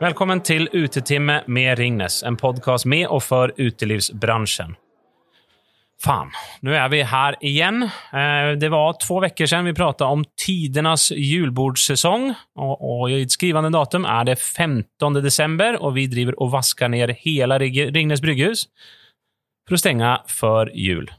Velkommen til Utetime med Ringnes, en podkast med og for utelivsbransjen. Fan, nå er vi her igjen. Eh, Det var to uker siden vi pratet om tidernas julbordssesong, og, og i skrivende datum er det 15. desember, og vi driver og vasker ned hele Ringnes brygghus for å stenge for jul.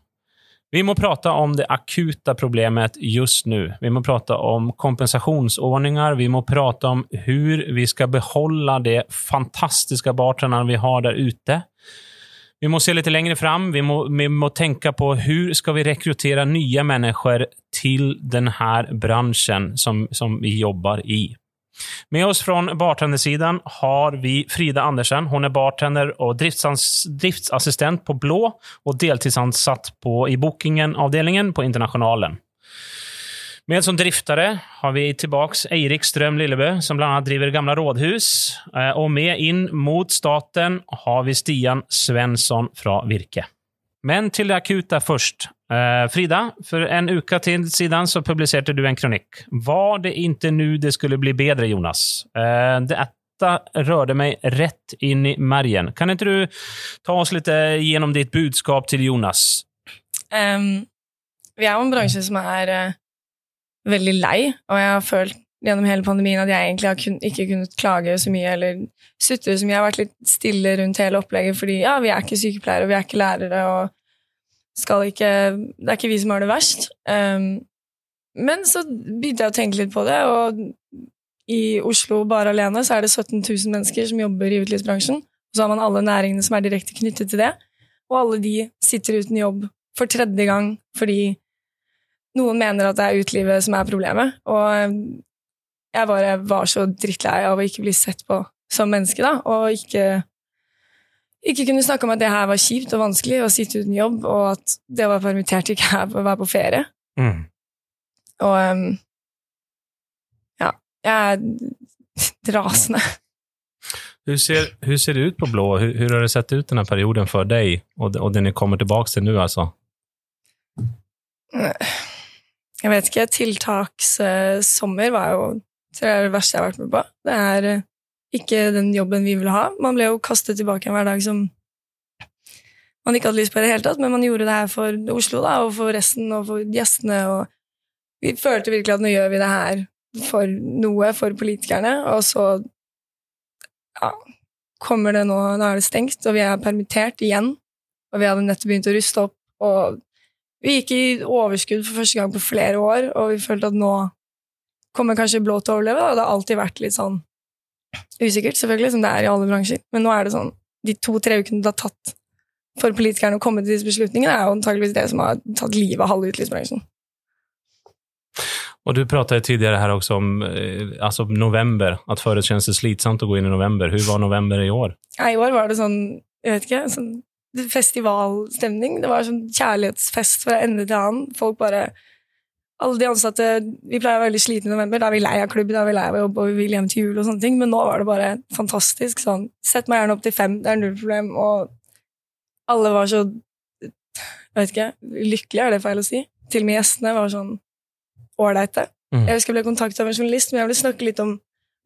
Vi må prate om det akuta problemet just nu. Vi må prate om kompensasjonsordninger. Vi må prate om hvordan vi skal beholde det fantastiske bartenderne vi har der ute. Vi må se litt lenger fram. Vi må, vi må tenke på hvordan skal vi rekruttere nye mennesker til denne bransjen som, som vi jobber i. Med oss fra bartendersidan har vi Frida Andersen. Hun er bartender driftsans, driftsassistent på Blå og deltidsansatt på, i bookingavdelingen på Internationalen. Med som driftere har vi tilbake Eirik Strøm Lillebø, som bl.a. driver Gamla rådhus. Eh, Og med inn mot staten har vi Stian Svensson fra Virke. Men til det akuta først. Eh, Frida, for en uke til siden så publiserte du en kronikk. Var det ikke nå det skulle bli bedre, Jonas? Eh, dette rørte meg rett inn i margen. Kan ikke du ta oss litt eh, gjennom ditt budskap til Jonas? Um, vi er jo en bransje som er uh, veldig lei, og jeg har følt gjennom hele pandemien at jeg egentlig har kun, ikke kunnet klage så mye eller sutre så mye. Jeg har vært litt stille rundt hele opplegget fordi ja, vi er ikke sykepleiere, og vi er ikke lærere, og skal ikke Det er ikke vi som har det verst. Um, men så begynte jeg å tenke litt på det, og i Oslo bare alene så er det 17 000 mennesker som jobber i utelivsbransjen. Og så har man alle næringene som er direkte knyttet til det, og alle de sitter uten jobb for tredje gang fordi noen mener at det er utelivet som er problemet. Og jeg bare var så drittlei av å ikke bli sett på som menneske, da, og ikke ikke kunne snakke om at det her var kjipt og vanskelig å sitte uten jobb, og at det å være permittert ikke er å være på ferie. Mm. Og um, ja, jeg er rasende. Hur ser, hur ser det ut på Blå? Hur, hur har det sett ut denne perioden for deg, og, og det ni kommer tilbake til nå, altså? Jeg vet ikke, tiltakssommer var jo tror jeg er det verste jeg har vært med på. Det er eh, ikke den jobben vi ville ha. Man ble jo kastet tilbake en hverdag som man ikke hadde lyst på i det hele tatt, men man gjorde det her for Oslo da, og for resten og for gjestene. og Vi følte virkelig at nå gjør vi det her for noe, for politikerne, og så ja, kommer det nå, nå er det stengt, og vi er permittert igjen, og vi hadde nettopp begynt å ruste opp, og vi gikk i overskudd for første gang på flere år, og vi følte at nå kommer kanskje Blå til å overleve. Da. Det har alltid vært litt sånn usikkert, selvfølgelig, som det er i alle bransjer. Men nå er det sånn De to-tre ukene det har tatt for politikerne å komme til disse beslutningene, er jo antageligvis det som har tatt livet av halve utelivsbransjen. Og du pratet tidligere her også om eh, altså november, at før kjennes det slitsomt å gå inn i november. Hvordan var november i år? I år var det sånn, jeg vet ikke, sånn festivalstemning. Det var sånn kjærlighetsfest fra ende til annen. Folk bare Alle de ansatte Vi pleier å være veldig slitne i november. Da er vi lei av klubb, da er vi lei av jobb, og vi vil hjem til jul og sånne ting. Men nå var det bare fantastisk. Sånn Sett meg gjerne opp til fem, det er null problem. Og alle var så Jeg vet ikke, lykkelige, er det feil å si? Til og med gjestene var sånn ålreite. Mm. Jeg husker jeg ble kontaktet av en journalist, men jeg ville snakke litt om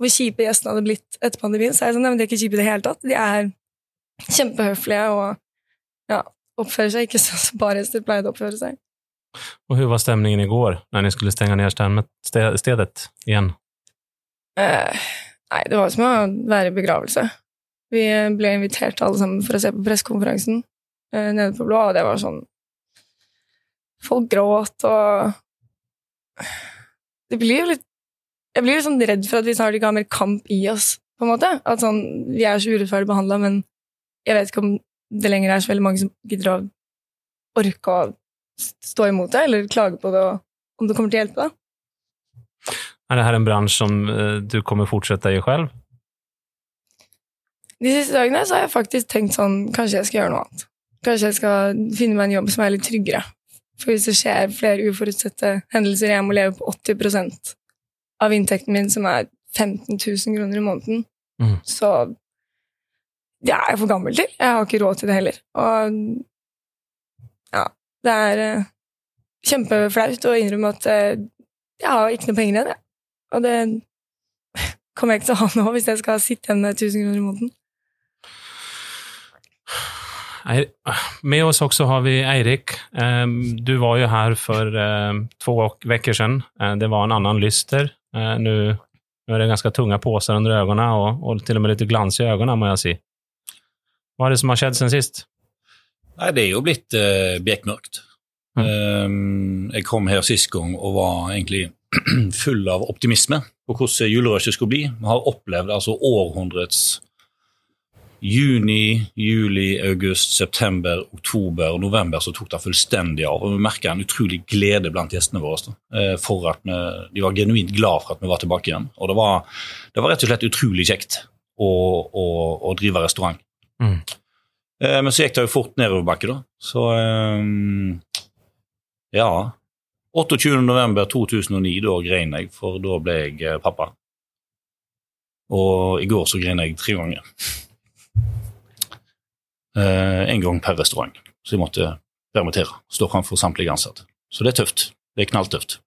hvor kjipe gjestene hadde blitt etter pandemien. Så jeg sånn, nei, men De er ikke kjipe i det hele tatt. De er kjempehøflige og ja, oppfører seg ikke sånn som barhester pleide å oppføre seg. Og hur var stämningen igår när ni skulle stänga ner ste- stedet igjen? Eh, nei, det var som å være i begravelse. Vi ble invitert alle sammen for å se på pressekonferansen eh, nede på Blå, og det var sånn Folk gråt, og Det blir jo litt Jeg blir litt sånn redd for at vi snart ikke har mer kamp i oss, på en måte. At sånn, Vi er så urettferdig behandla, men jeg vet ikke om det lenger er så veldig mange som gidder å orke å stå imot det, eller klage på det, og om det kommer til å hjelpe. da. Er det her en bransje som eh, du kommer fortsette i selv? De siste dagene så har jeg faktisk tenkt sånn Kanskje jeg skal gjøre noe annet. Kanskje jeg skal finne meg en jobb som er litt tryggere. For hvis det skjer flere uforutsette hendelser, jeg må leve på 80% av inntekten min, som er 15 000 kroner i måneden, Mm. så det er jeg for gammel til. Jeg har ikke råd til det heller. Og ja, det er eh, kjempeflaut å innrømme at eh, jeg har ikke noe penger igjen, jeg. Og det kommer jeg ikke til å ha nå hvis jeg skal sitte igjen med 1000 kroner i måneden. Med oss også har vi Eirik. Du var jo her for to två siden. Eh, Det var en annen lyster. Nå nu det ganske tunga poser under øynene og til og med litt glans i øynene, må jeg si. Hva er det som har skjedd siden sist? Nei, det er jo blitt eh, bekmørkt. Um, jeg kom her sist gang og var egentlig full av optimisme på hvordan julerushet skulle bli. Vi har opplevd altså århundrets juni, juli, august, september, oktober og november så tok det fullstendig av. og Vi merka en utrolig glede blant gjestene våre. da, eh, for at vi, De var genuint glad for at vi var tilbake igjen. Og det var, det var rett og slett utrolig kjekt å, å, å drive restaurant. Mm. Eh, Men så gikk det jo fort nedoverbakke, da. Så eh, ja 28.11.2009, da grein jeg, for da ble jeg eh, pappa. Og i går så grein jeg tre ganger. En gang per restaurant. Så jeg måtte permittere. Stå framfor samtlige ansatte. Så det er tøft. Det er knalltøft.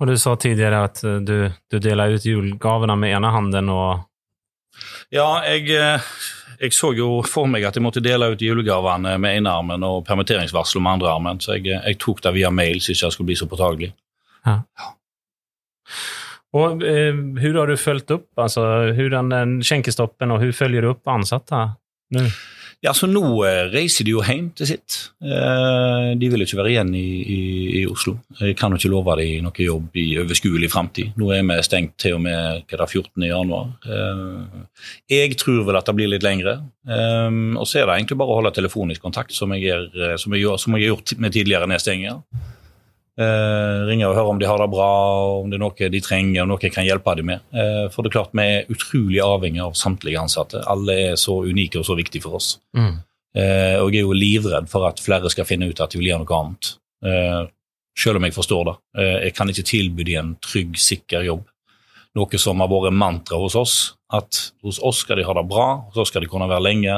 Og du sa tidligere eh, du, du deler ut julegavene med ene handen och Ja, jeg, eh, jeg så jo for meg at jeg måtte dele ut julegavene med ene armen og permitteringsvarsel med andre armen, så jeg, eh, jeg tok det via mail, så ikke jeg skulle bli så påtagelig. Och eh, hur har du följt opp altså, den skänkestoppen och hur följer du opp ansatte nu? Ja, så nå eh, reiser de jo hjem til sitt. Eh, de vil ikke være igjen i, i, i Oslo. Jeg kan jo ikke love dem noe jobb i overskuelig framtid. Nå er vi stengt til og med hva er det, 14. januar. Eh, jeg tror vel at det blir litt lengre. Og så er det egentlig bare å holde telefonisk kontakt, som jeg har gjort med tidligere nedstenginger. Eh, ringe og høre om de har det bra, om det er noe de trenger, om noe jeg kan hjelpe dem med. Eh, for det er klart vi er utrolig avhengig av samtlige ansatte. Alle er så unike og så viktige for oss. Mm. Eh, og jeg er jo livredd for at flere skal finne ut at de vil gjøre noe annet. Eh, selv om jeg forstår det. Eh, jeg kan ikke tilby dem en trygg, sikker jobb. Noe som har vært mantra hos oss. At hos oss skal de ha det bra, hos oss skal de kunne være lenge.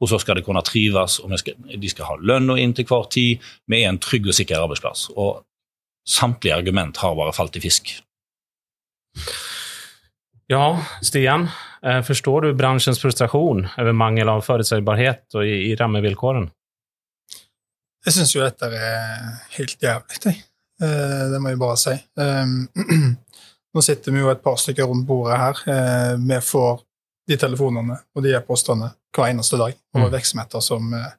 Hos oss skal de kunne trives, og skal, de skal ha lønn og inn til hver tid. Vi er en trygg og sikker arbeidsplass. Og samtlige argument har bare falt i fisk. Ja, Stian, Forstår du bransjens frustrasjon over mangel av forutsigbarhet og i, i rammevilkårene? Jeg syns jo dette er helt jævlig, jeg. Eh, det må jeg bare si. Um, nå sitter vi jo et par stykker rundt bordet her. Eh, vi får de telefonene og de e-postene hver eneste dag over Mm. virksomheter som eh,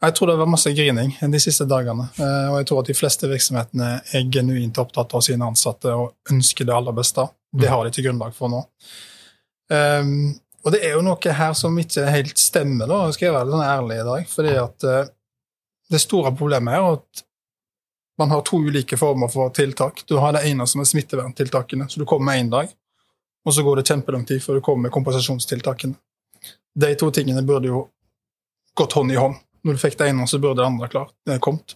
Jeg tror det var masse grining de siste dagene, eh, og jeg tror at de fleste virksomhetene er genuint opptatt av sine ansatte og ønsker det aller beste. Det har de til grunnlag for nå. Um, og det er jo noe her som ikke helt stemmer, da, skal jeg være litt sånn ærlig i dag. fordi at uh, det store problemet er at man har to ulike former for tiltak. Du har det ene som er smitteverntiltakene, så du kommer med én dag, og så går det kjempelang tid før du kommer med kompensasjonstiltakene. De to tingene burde jo gått hånd i hånd. Når du fikk det ene, så burde det andre klart er kommet.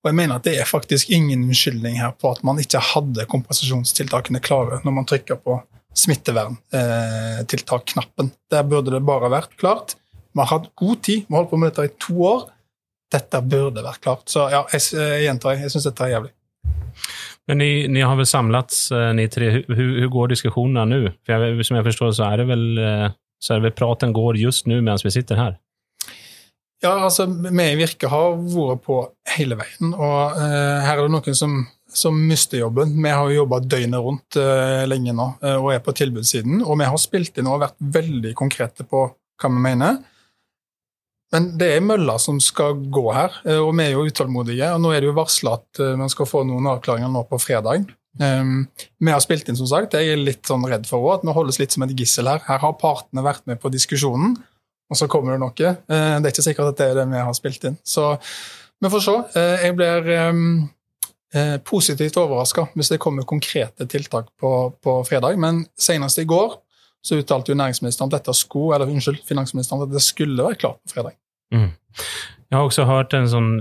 Og jeg mener at det er faktisk ingen unnskyldning her på at man ikke hadde kompensasjonstiltakene klare når man trykker på smitteverntiltak-knappen. Der burde det bare vært klart. Vi har hatt god tid, vi har holdt på med dette i to år. Dette burde vært klart. Så ja, jeg, jeg gjentar, jeg syns dette er jævlig. Men ni, ni har vel samlats, eh, ni tre. Hur går diskusjonene? För jag, som jag förstår så är det väl, eh, så är det väl praten går just nu medan vi sitter her? Ja, altså, vi i Virke har vært på hele veien, og eh, her er det noen som, som mister jobben. Vi har jo jobba døgnet rundt eh, lenge nå eh, og er på tilbudssiden, og vi har spilt inn og vært veldig konkrete på hva vi mener. Men det er mølla som skal gå her, eh, og vi er jo utålmodige. og Nå er det jo varsla at eh, man skal få noen avklaringer nå på fredag. Um, vi har spilt inn, som sagt. Jeg er litt sånn redd for også, at vi holdes litt som et gissel her. Her har partene vært med på diskusjonen, og så kommer det noe. Eh, det er ikke sikkert at det er det vi har spilt inn. Så vi får se. Eh, jeg blir eh, positivt overraska hvis det kommer konkrete tiltak på, på fredag, men senest i går så uttalte jo næringsministeren at dette skulle, eller unnskyld, finansministeren at det skulle være klart på fredag. Mm. Jeg har også hørt en sånn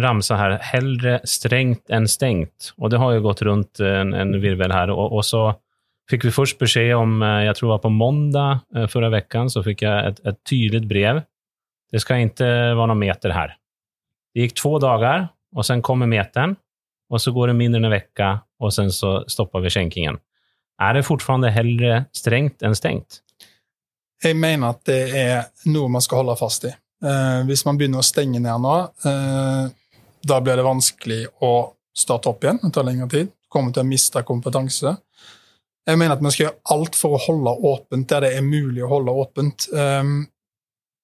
ramse här, hellre strengt enn stengt'. Og det har jo gått rundt en, en virvel her. Og, og så fick vi først beskjed om, Jeg tror det var på måndag forrige uke, så fikk jeg et, et tydligt brev. Det skal ikke være noen meter her. Det gikk två dagar og sen kommer meteren. Og så går det mindre enn en vecka og sen så stopper vi skjenkingen. Er det fortfarande heller strengt enn stengt? Jeg mener at det er noe man skal holde fast i. Eh, hvis man begynner å stenge ned nå, eh, da blir det vanskelig å starte opp igjen. Det tar lengre tid. Kommer til å miste kompetanse. Jeg mener at vi skal gjøre alt for å holde åpent der det er mulig å holde åpent. Um,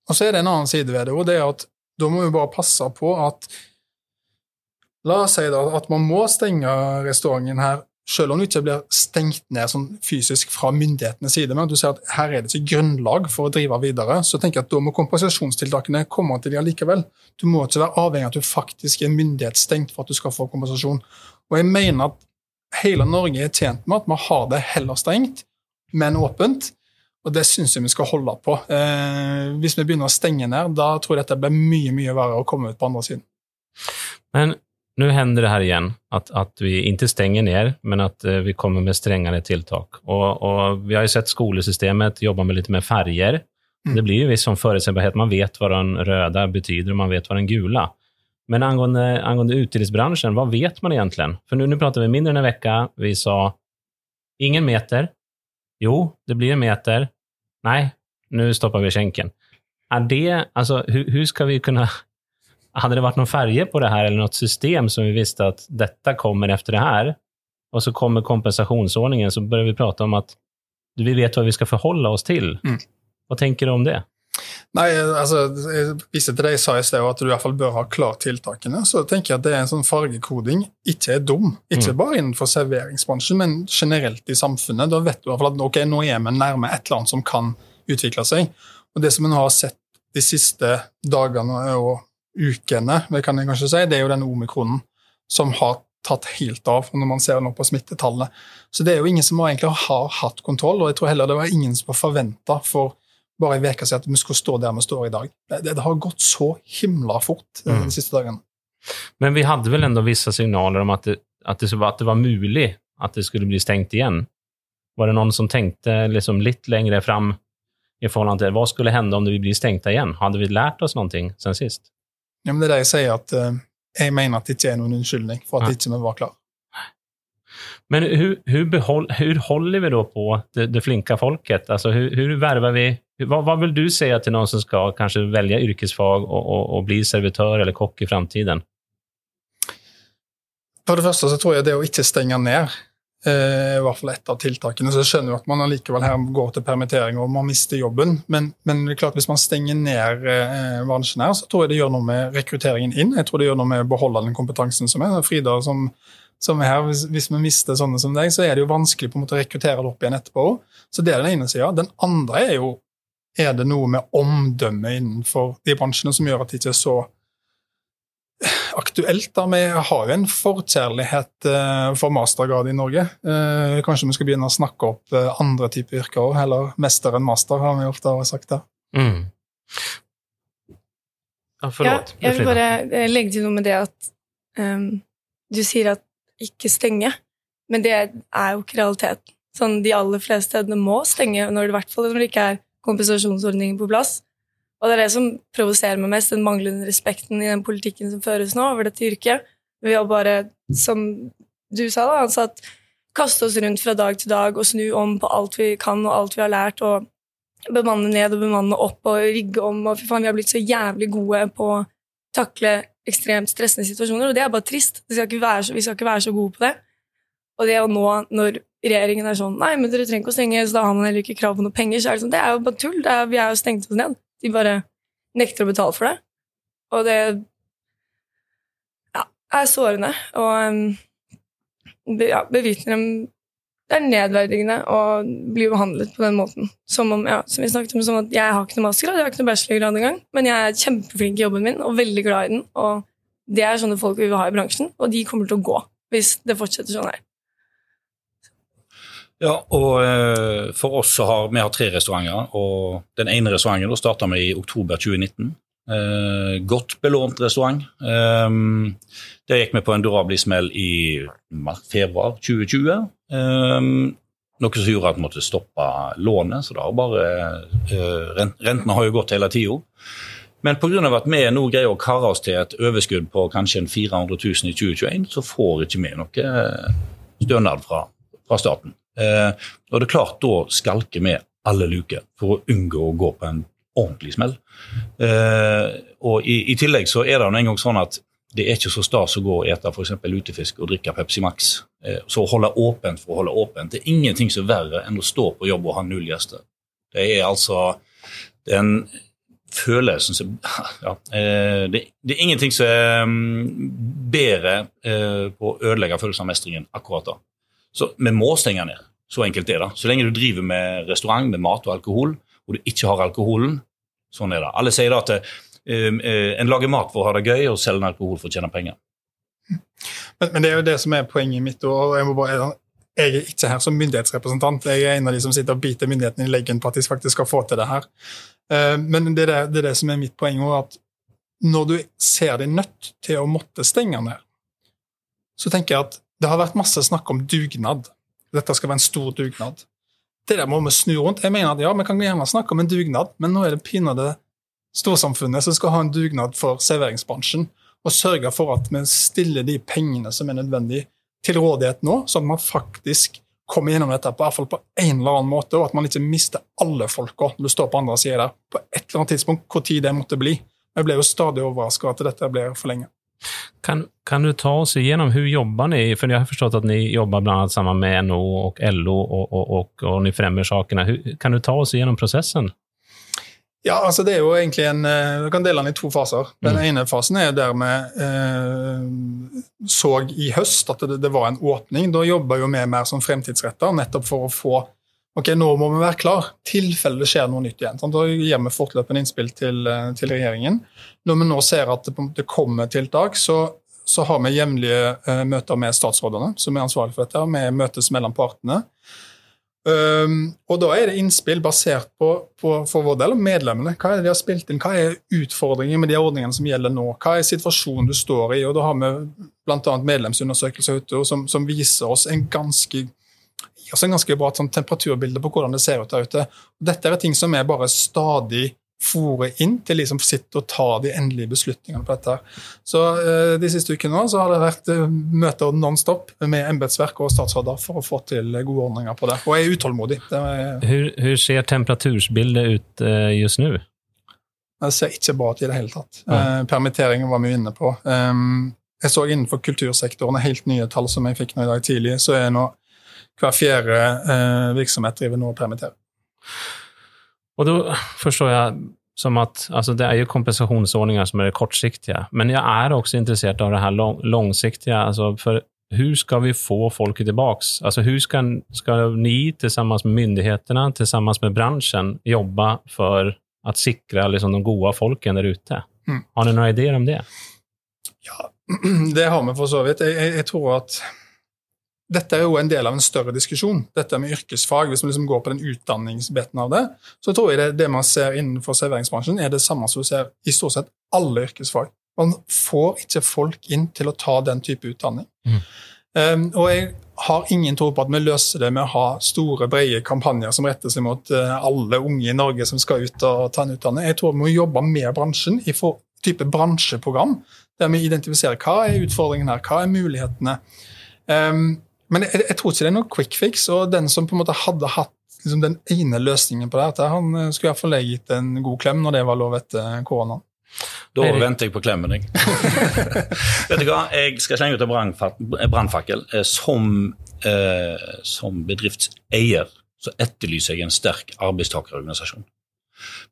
og så er det en annen side ved det, og det er at da må vi bare passe på at La oss si da at man må stenge restauranten her selv om det ikke blir stengt ned sånn fysisk fra myndighetenes side, men at du ser at her er det ikke grunnlag for å drive videre, så tenker jeg at da må kompensasjonstiltakene komme til de likevel. Du må ikke være avhengig av at du faktisk er myndighetsstengt for at du skal få kompensasjon. Og jeg mener at hele Norge er tjent med at vi har det heller stengt, men åpent. Og det syns jeg vi skal holde på. Eh, hvis vi begynner å stenge ned, da tror jeg dette blir mye mye verre å komme ut på andre siden. Men nå hender det her igjen at, at, vi ikke stenger ned, men att eh, vi kommer med strengere tiltak. Og, og vi har jo sett skolesystemet jobbe med litt mer farger. Mm. Det blir ju viss forutsigbarhet. Man vet hva den røde betyder og man vet hva den gula. Men angående, angående utdelningsbranschen, vad vet man egentligen? För nu, nu pratar vi mindre än en vecka. Vi sa ingen meter. Jo, det blir en meter. Nej, nu stoppar vi skänken. Är det, alltså, hur, hur ska vi kunna hade det varit någon färger på det här eller något system som vi visste att detta kommer efter det här och så kommer kompensationsordningen så börjar vi prata om att vi vet vad vi ska förhålla oss till. Mm. Vad tänker du om det? Nei, altså, jeg viste til det jeg sa i sted, at du i hvert fall bør ha klart tiltakene. Så tenker jeg at det er en sånn fargekoding ikke er dum. Ikke Mm. bare innenfor serveringsbransjen, men generelt i samfunnet. Da vet du i hvert fall at ok, nå er vi nærme et eller annet som kan utvikle seg. Og det som nå har sett de siste dagene og ukene, det kan jeg kanskje si, det er jo den omikronen som har tatt helt av når man ser nå på smittetallene. Så det er jo ingen som egentlig har hatt kontroll, og jeg tror heller det var ingen som var forventa for bare en uke siden at vi skulle stå der vi står i dag. Det, det, har gått så himla fort eh, Mm. de siste dagene. Men vi hadde vel enda vissa signaler om at det, at det, var, att det var mulig at det skulle bli stengt igjen? Var det noen som tenkte liksom litt lenger fram i forhold til hva skulle hende om det blir stengt igjen? Hadde vi lært oss noe sen sist? Ja, men det er det jeg sier, at uh, jeg mener at det ikke er noen unnskyldning for at ja. ikke vi var klar. Men hur, hur, behåll, hur håller vi då på det, det flinka folket? Alltså hur, hur värvar vi? Vad, vad vill du säga till någon som ska kanske välja yrkesfag och, och, och bli servitör eller kock i framtiden? For det første så tror jeg det å ikke stenge ned i hvert fall et av tiltakene. Så jeg skjønner jo at man allikevel her går til permittering og man mister jobben. Men, men det er klart hvis man stenger ned eh, bransjen her, så tror jeg det gjør noe med rekrutteringen inn. Jeg tror det gjør noe med å beholde den kompetansen som er. Frida som, som er her, hvis, hvis vi mister sånne som deg, så er det jo vanskelig på en måte å rekruttere det opp igjen etterpå. Så det er den ene sida. Den andre er jo er det noe med omdømmet innenfor de bransjene som gjør at det ikke er så aktuelt. da, Vi har jo en forkjærlighet eh, for mastergrad i Norge. Eh, Kanskje vi skal begynne å snakke opp eh, andre typer yrker òg, heller mester enn master, har vi ofte sagt det. Mm. Ja, forlåt. Ja, jeg vil bare legge til noe med det at um, du sier at ikke stenge, men det er jo ikke realiteten. Sånn, de aller fleste stedene må stenge, når det, i hvert fall når det ikke er kompensasjonsordninger på plass. Og det er det som provoserer meg mest, den manglende respekten i den politikken som føres nå over dette yrket. Vi har bare, som du sa, da, ansatt, kaste oss rundt fra dag til dag og snu om på alt vi kan og alt vi har lært, og bemanne ned og bemanne opp og rigge om. Og fy faen, vi har blitt så jævlig gode på å takle ekstremt stressende situasjoner, og det er bare trist. Vi skal ikke være så, skal ikke være så gode på det. Og det å nå, når regjeringen er sånn Nei, men dere trenger ikke å stenge, så da har man heller ikke krav på noe penger. Så er det sånn, det er jo bare tull. Er, vi er jo stengt oss ned. De bare nekter å betale for det. Og det ja, er sårende. Og um, ja, bevitner dem Det er nedverdigende å bli behandlet på den måten. Som om, ja, som vi snakket om, som at jeg har ikke noe mastergrad, jeg har ikke noe bachelorgrad engang, men jeg er kjempeflink i jobben min og veldig glad i den. Og det er sånne folk vi vil ha i bransjen, og de kommer til å gå hvis det fortsetter sånn her. Ja, og eh, for oss så har vi har tre restauranter, og den ene restauranten da starta vi i oktober 2019. Eh, godt belånt restaurant. Eh, der gikk vi på en durabelig smell i februar 2020. Eh, noe som gjorde at vi måtte stoppe lånet, så det har bare Rentene har jo gått hele tida. Men pga. at vi nå greier å karre oss til et overskudd på kanskje en 400 000 i 2021, så får ikke vi noe stønad fra, fra staten. Eh, og det er klart, da skalker vi alle luker for å unngå å gå på en ordentlig smell. Eh, og i, i, tillegg så er det en gang sånn at det er ikke så stas å gå og ete f.eks. lutefisk og drikke Pepsi Max. Eh, så å holde åpent for å holde åpent det er ingenting som er verre enn å stå på jobb og ha null gjester. Det er altså den følelsen som ja, eh, det, det, er ingenting som er mm, bedre eh, på å ødelegge følelsen av mestring akkurat da. Så vi må stenge ned. Så enkelt er det. Så lenge du driver med restaurant, med mat og alkohol, og du ikke har alkoholen, sånn er det. Alle sier da at uh, en lager mat for å ha det gøy, og selger en alkohol for å tjene penger. Men, men, det er jo det som er poenget mitt. og Jeg, er ikke her som myndighetsrepresentant. Jeg er en av de som sitter og biter myndighetene i leggen på at de faktisk skal få til det her. Uh, men det er det, det som er mitt poeng. at Når du ser deg nødt til å måtte stenge ned, så tenker jeg at det har vært masse snakk om dugnad. Dette skal være en stor dugnad. Det der må vi snu rundt. Jeg mener at ja, Vi kan gjerne snakke om en dugnad, men nå er det pinadø storsamfunnet som skal ha en dugnad for serveringsbransjen. Og sørge for at vi stiller de pengene som er nødvendig til rådighet nå, sånn at man faktisk kommer gjennom dette på, hvert fall på en eller annen måte, og at man ikke mister alle folka du står på andre sida der, på et eller annet tidspunkt, hvor tid det måtte bli. Jeg ble jo stadig overraska at dette blir for lenge. Kan, kan, du ta oss igjennom, hur jobbar ni? För jag har förstått att ni jobbar bland annat samman med NO och LO och, och, och, och ni främjar sakerna. Hur, kan du ta oss igjennom prosessen? Ja, altså det er jo egentlig en eh, Vi kan dele den i to faser. Den mm. ene fasen er der vi eh, så i høst at det, det, var en åpning. Da jobba vi mer som fremtidsretta, nettopp for å få ok, nå må vi være klar, tilfelle det skjer noe nytt igjen. Sant? Da gir vi fortløpende innspill til, eh, til, regjeringen. Når vi nå ser at det, kommer tiltak, så, så har vi jevnlige uh, møter med statsrådene, som er ansvarlige for dette. Vi møtes mellom partene. Um, og da er det innspill basert på, på for vår del medlemmene. Hva er det de har spilt inn? Hva er utfordringene med de ordningene som gjelder nå? Hva er situasjonen du står i? Og da har vi bl.a. medlemsundersøkelser ute som, som viser oss en ganske gir oss en ganske bra sånn, temperaturbilde på hvordan det ser ut der ute. Dette er ting som er bare stadig fòre inn til de som sitter og tar de endelige beslutningene på dette. Så eh, De siste ukene så har det vært eh, møter non-stop med embetsverk og statsråder for å få til gode ordninger på det. Og jeg er utålmodig. Hvordan ser temperatursbildet ut eh, just nå? Det ser ikke bra ut i det hele tatt. Ja. Eh, permitteringen var vi inne på. Um, jeg så innenfor kultursektoren helt nye tall som jeg fikk nå i dag tidlig, så er nå hver fjerde eh, virksomhet driver nå og permitterer. Og da forstår jeg som at altså det er jo kompensasjonsordninger som er kortsiktige, men jeg er også interessert av det her lang, langsiktige. Altså for hvordan skal vi få folket tilbake? Altså, hvordan skal, skal ni sammen med myndighetene, sammen med bransjen, jobbe for å sikre liksom, de gode folkene der ute? Mm. Har dere noen ideer om det? Ja, det har vi for så vidt. Jeg, jeg, jeg tror at dette er jo en del av en større diskusjon, dette med yrkesfag. Hvis man liksom går på den utdanningsbiten av det, så tror jeg det, det man ser innenfor serveringsbransjen, er det samme som du ser i stort sett alle yrkesfag. Man får ikke folk inn til å ta den type utdanning. Mm. Um, og jeg har ingen tro på at vi løser det med å ha store, brede kampanjer som retter seg mot uh, alle unge i Norge som skal ut og ta en utdanning. Jeg tror vi må jobbe med bransjen i for, type bransjeprogram, der vi identifiserer hva er utfordringen her, hva er mulighetene. Um, men jeg, jeg, tror ikke det er noe quick fix. Og den som på en måte hadde hatt liksom, den ene løsningen på dette, han eh, skulle iallfall gitt en god klem når det var lov etter koronaen. Da venter jeg på klemmen, jeg. Vet du hva, jeg skal slenge ut en brannfakkel. Eh, som, eh, som bedriftseier så etterlyser jeg en sterk arbeidstakerorganisasjon.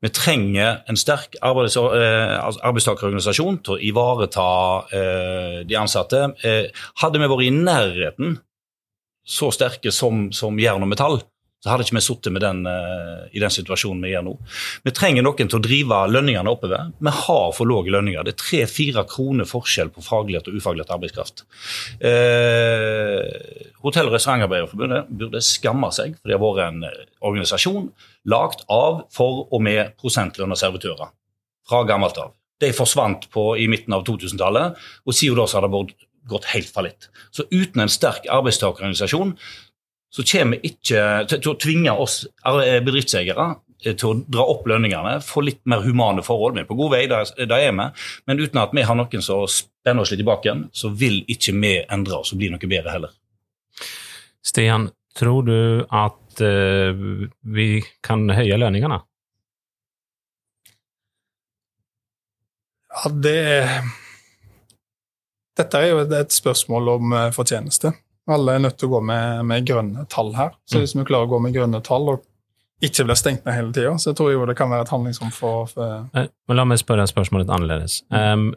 Vi trenger en sterk arbeids, eh, altså arbeidstakerorganisasjon til å ivareta eh, de ansatte. Eh, hadde vi vært i nærheten så sterke som, som jern og metall, så hadde ikke vi sittet uh, i den situasjonen vi gjør nå. Vi trenger noen til å drive lønningene oppover. Vi har for lave lønninger. Det er tre-fire kroner forskjell på faglært og ufaglært arbeidskraft. Uh, Hotell- og restaurantarbeiderforbundet burde skamme seg, for det har vært en organisasjon lagd av, for og med prosentlønn og servitører fra gammelt av. De forsvant på, i midten av 2000-tallet, og siden da har det vært gått helt fallitt. Så uten en sterk arbeidstakerorganisasjon så kommer ikke til å tvinge oss bedriftseiere eh, til å dra opp lønningene, få litt mer humane forhold. Vi er på god vei, der, er vi. Men uten at vi har noen som spenner oss litt i baken, så vil ikke vi endre oss og bli noe bedre heller. Stian, Tror du at uh, vi kan høye lønningene? Ja, det Dette er jo et- spørsmål om eh, fortjeneste. Alle er nødt til å gå med, med grønne tall her. Så Mm. hvis vi klarer å gå med grønne tall og ikke blir stengt ned hele tida, så tror jeg jo det kan være et handlingsrom for, for Eh, Men la meg spørre spørsmålet annerledes. Um,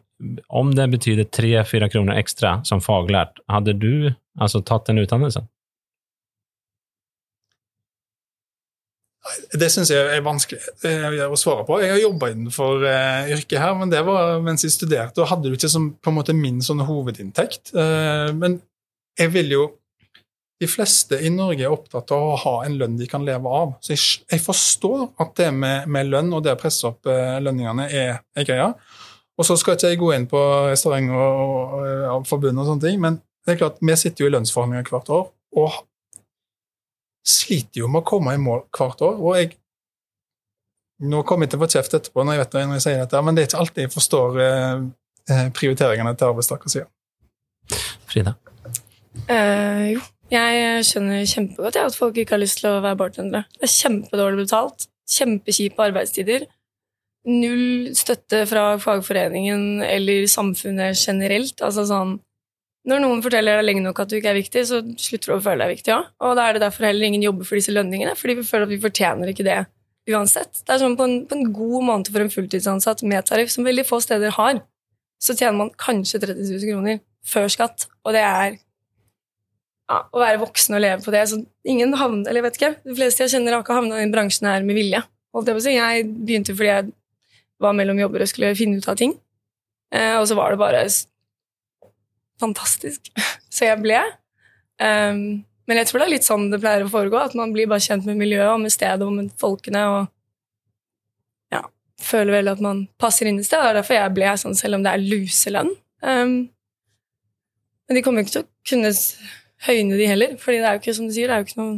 om det betyder tre-fire kroner ekstra som faglært, hadde du altså tatt den utdannelsen? Det syns jeg er vanskelig eh, å svare på. Jeg har jobba innenfor eh, yrket her, men det var mens jeg studerte, og hadde det ikke som på en måte min sånn hovedinntekt. Eh, men jeg vil jo De fleste i Norge er opptatt av å ha en lønn de kan leve av. Så jeg, jeg forstår at det med, med lønn og det å presse opp lønningene er, er greia. Og så skal ikke jeg gå inn på restaurant og, og, og forbund og sånne ting, men det er klart, vi sitter jo i lønnsforhandlinger hvert år. og sliter jo med å komme i mål hvert år. Og jeg Nå kommer jeg til å få kjeft etterpå når jeg vet det, når jeg sier dette, men det er ikke alltid jeg forstår eh, eh, prioriteringene til arbeidstakersida. Frida? Eh, jo, jeg skjønner kjempegodt jeg, at folk ikke har lyst til å være bartendere. Det er kjempedårlig betalt, kjempekjipe arbeidstider. Null støtte fra fagforeningen eller samfunnet generelt. Altså sånn Når noen forteller deg lenge nok at du ikke er viktig, så slutter du å føle deg viktig òg. Og da er det derfor heller ingen jobber for disse lønningene, fordi vi føler at vi fortjener ikke det uansett. Det er sånn På en, på en god måned for en fulltidsansatt med tariff, som veldig få steder har, så tjener man kanskje 30 000 kroner før skatt, og det er ja, å være voksen og leve på det. Så ingen havn, eller vet ikke, De fleste jeg kjenner, har ikke havna i den bransjen her med vilje. Holdt Jeg på å si. Jeg begynte fordi jeg var mellom jobber og skulle finne ut av ting. Eh, og så var det bare fantastisk. Så jeg ble. Um, men jeg tror det er litt sånn det pleier å foregå, at man blir bare kjent med miljøet og med stedet og med folkene. og ja, føler vel at man passer inn et sted. Det er derfor jeg ble sånn, selv om det er luselønn. Um, men de kommer jo ikke til å kunne høyne de heller, fordi det er jo ikke som du sier, det er jo ikke noe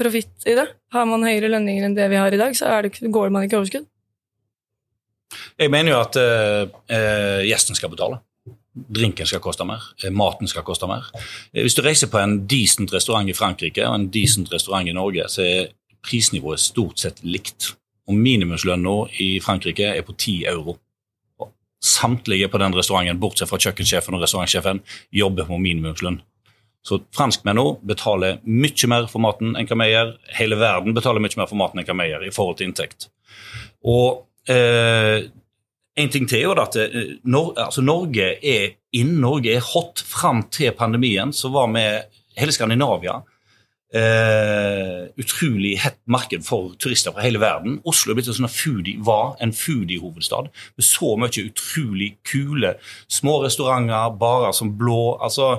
profitt i det. Har man høyere lønninger enn det vi har i dag, så ikke- går man ikke overskudd. Jeg mener jo at eh, gjesten skal betale. Drinken skal koste mer, eh, maten skal koste mer. Eh, Hvis du reiser på en decent restaurant i Frankrike og en decent restaurant i Norge, så er prisnivået stort sett likt. Og minimumslønna i Frankrike er på 10 euro. Og samtlige på den restauranten, bortsett fra kjøkkensjefen og restaurantsjefen, jobber på minimumslønn. Så franskmenn nå betaler mye mer for maten enn hva vi gjør. Hele verden betaler mye mer for maten enn hva vi gjør i forhold til inntekt. Og eh, en ting til er at eh, Nor altså Norge er inn, Norge er hot. Fram til pandemien så var vi hele Skandinavia eh, utrolig hett marked for turister fra hele verden. Oslo er blitt en sånn foodie, var en foodie-hovedstad med så mye utrolig kule små restauranter, barer som blå. altså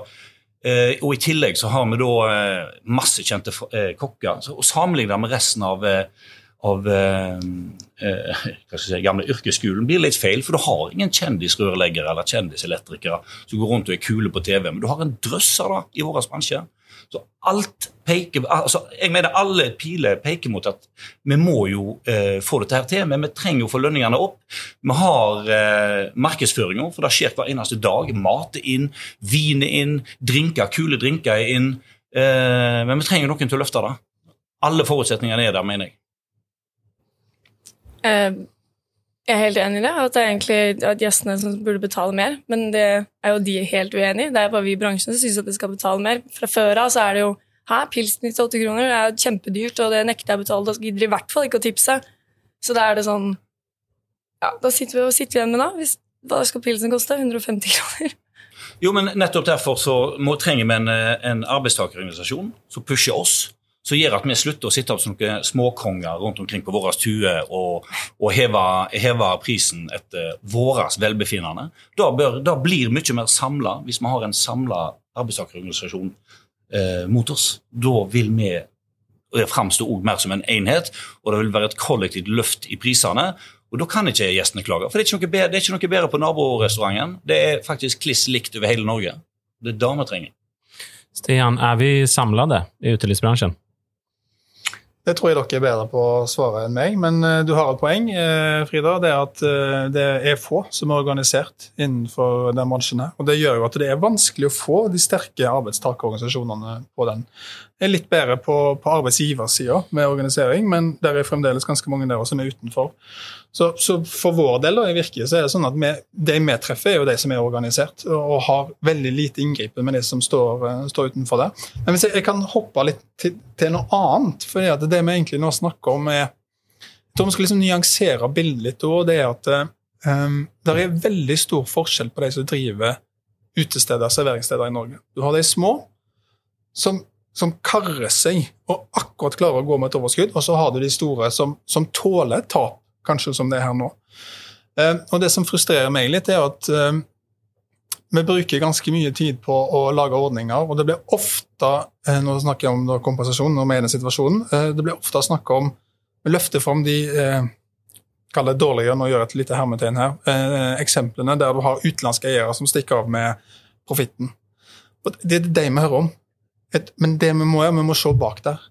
Eh, og I tillegg så har vi da eh, masse kjente eh, kokker. Så, og Sammenlignet med resten av, eh, av eh, eh, si, gamle yrkesskolen blir litt feil, for du har ingen kjendisrørleggere eller kjendiselektrikere som går rundt og er kule på TV, men du har en drøss av det i vår bransje. Så alt peker, altså Jeg mener alle piler peker mot at vi må jo eh, få dette her til, men vi trenger jo å få lønningene opp. Vi har eh, markedsføringer, for det skjer hver eneste dag. Mat er inn, vin er inn, drinker, kule drinker er inn. Eh, men vi trenger noen til å løfte det. Alle forutsetningene er der, mener jeg. Eh, jeg er helt enig i det, at det er egentlig at gjestene som burde betale mer. Men det er jo de helt uenig i. Det er bare vi i bransjen som syns at de skal betale mer. Fra før av så er det jo Hæ, pilsen 98 kroner, det er kjempedyrt, og det nekter jeg å betale. Da gidder de i hvert fall ikke å tipse. Så da er det sånn Ja, da sitter vi, og sitter igjen med da? Hvis, hva skal pilsen koste? 150 kroner? Jo, men nettopp derfor så må, trenger vi en, eh, en arbeidstakerorganisasjon som pusher oss. Som gjør at vi slutter å sitte opp som noen småkonger rundt omkring på våre stuer og, og heve, heve prisen etter vårt velbefinnende. Da, bør, da blir mye mer samla hvis vi har en samla arbeidstakerorganisasjon eh, mot oss. Da vil vi framstå også mer som en enhet, og det vil være et kollektivt løft i prisene. Og Da kan ikke gjestene klage. For det er ikke noe bedre, det er ikke noe bedre på naborestauranten. Det er faktisk kliss likt over hele Norge. Det er det vi trenger. Stian, er vi samlede i utelivsbransjen? Det tror jeg dere er bedre på å svare enn meg, men uh, du har et poeng, uh, Frida. Det er at uh, det er få som er organisert innenfor den bransjen. Og det gjør jo at det er vanskelig å få de sterke arbeidstakerorganisasjonene på den. Er litt bedre på, på arbeidsgiversida med organisering, men der er fremdeles ganske mange der som er utenfor. Så, så, for vår del da, i Virke så er det sånn at vi, de vi treffer, er jo de som er organisert og, har veldig lite inngripen med de som står, uh, står utenfor der. Men hvis jeg, jeg kan hoppe litt til, til, noe annet, for det vi egentlig nå snakker om, er Jeg tror vi skal liksom nyansere bildet litt, og det er at um, det er veldig stor forskjell på de som driver utesteder, og serveringssteder i Norge. Du har de små som som karrer seg og akkurat klarer å gå med et overskudd, og så har du de store som, som tåler tap kanskje som det er her nå. Eh, og Det som frustrerer meg litt, er at eh, vi bruker ganske mye tid på å lage ordninger, og det blir ofte eh, vi snakker om kompensasjon når vi er situasjonen. Det blir ofte snakk om Vi løfter fram de kall det dårligere, nå gjør jeg et lite hermetegn her, eksemplene der du har utenlandske eiere som stikker av med profitten. Det er det vi hører om. Men det vi må gjøre, vi må se bak der.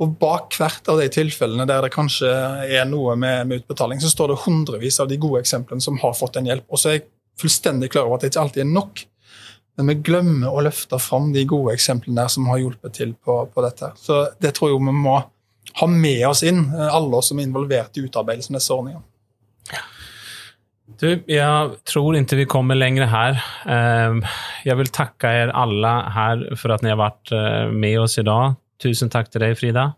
Og bak hvert av de tilfellene der det kanskje er noe med, med, utbetaling, så står det hundrevis av de gode eksemplene som har fått en hjelp. Og så er jeg fullstendig klar over at det ikke alltid er nok. Men vi glemmer å løfte fram de gode eksemplene der som har hjulpet til på, på dette. Så det tror jeg vi må ha med oss inn, alle oss som er involvert i utarbeidelsen av disse ordningene. Du, jeg tror ikke vi kommer lenger her. Ehm, jeg vil takke dere alle her for at dere har vært eh, med oss i dag. Tusen takk til deg, Frida.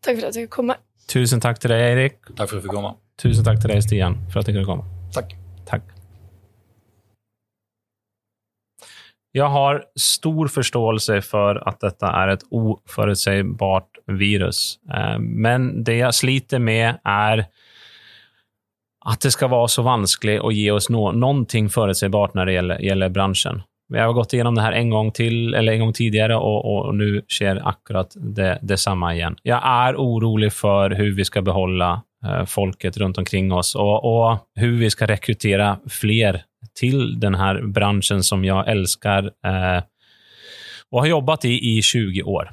Takk for at jeg fikk komme. Tusen takk til deg, Eirik. Takk for at du fikk komme. Tusen takk til deg, Stian, for at du kunne komme. Takk. Takk. Jeg har stor forståelse for at dette er et uforutsigbart virus, eh, men det jeg sliter med, er at det skal være så vanskelig å gi oss noe, noe forutsigbart når det gjelder, gjelder bransjen. Vi har gått gjennom det her en gang til, eller en gang tidligere, og, og nå skjer akkurat det, samme igjen. Jeg er urolig for hvordan vi skal beholde eh, folket rundt omkring oss, og, og hvordan vi skal rekruttere flere til denne bransjen som jeg elsker eh, og har jobbet i i 20 år.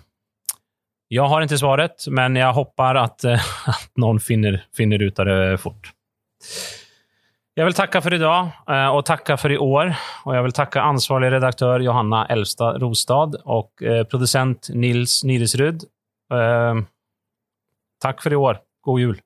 Jeg har ikke svaret, men jeg håper at, eh, at noen finner, finner ut av det fort. Jeg vil takke for i dag eh, og takke for i år. Og jeg vil takke ansvarlig redaktør Johanna Elvstad Rostad og eh, produsent Nils Niresrud. Eh, takk for i år. God jul.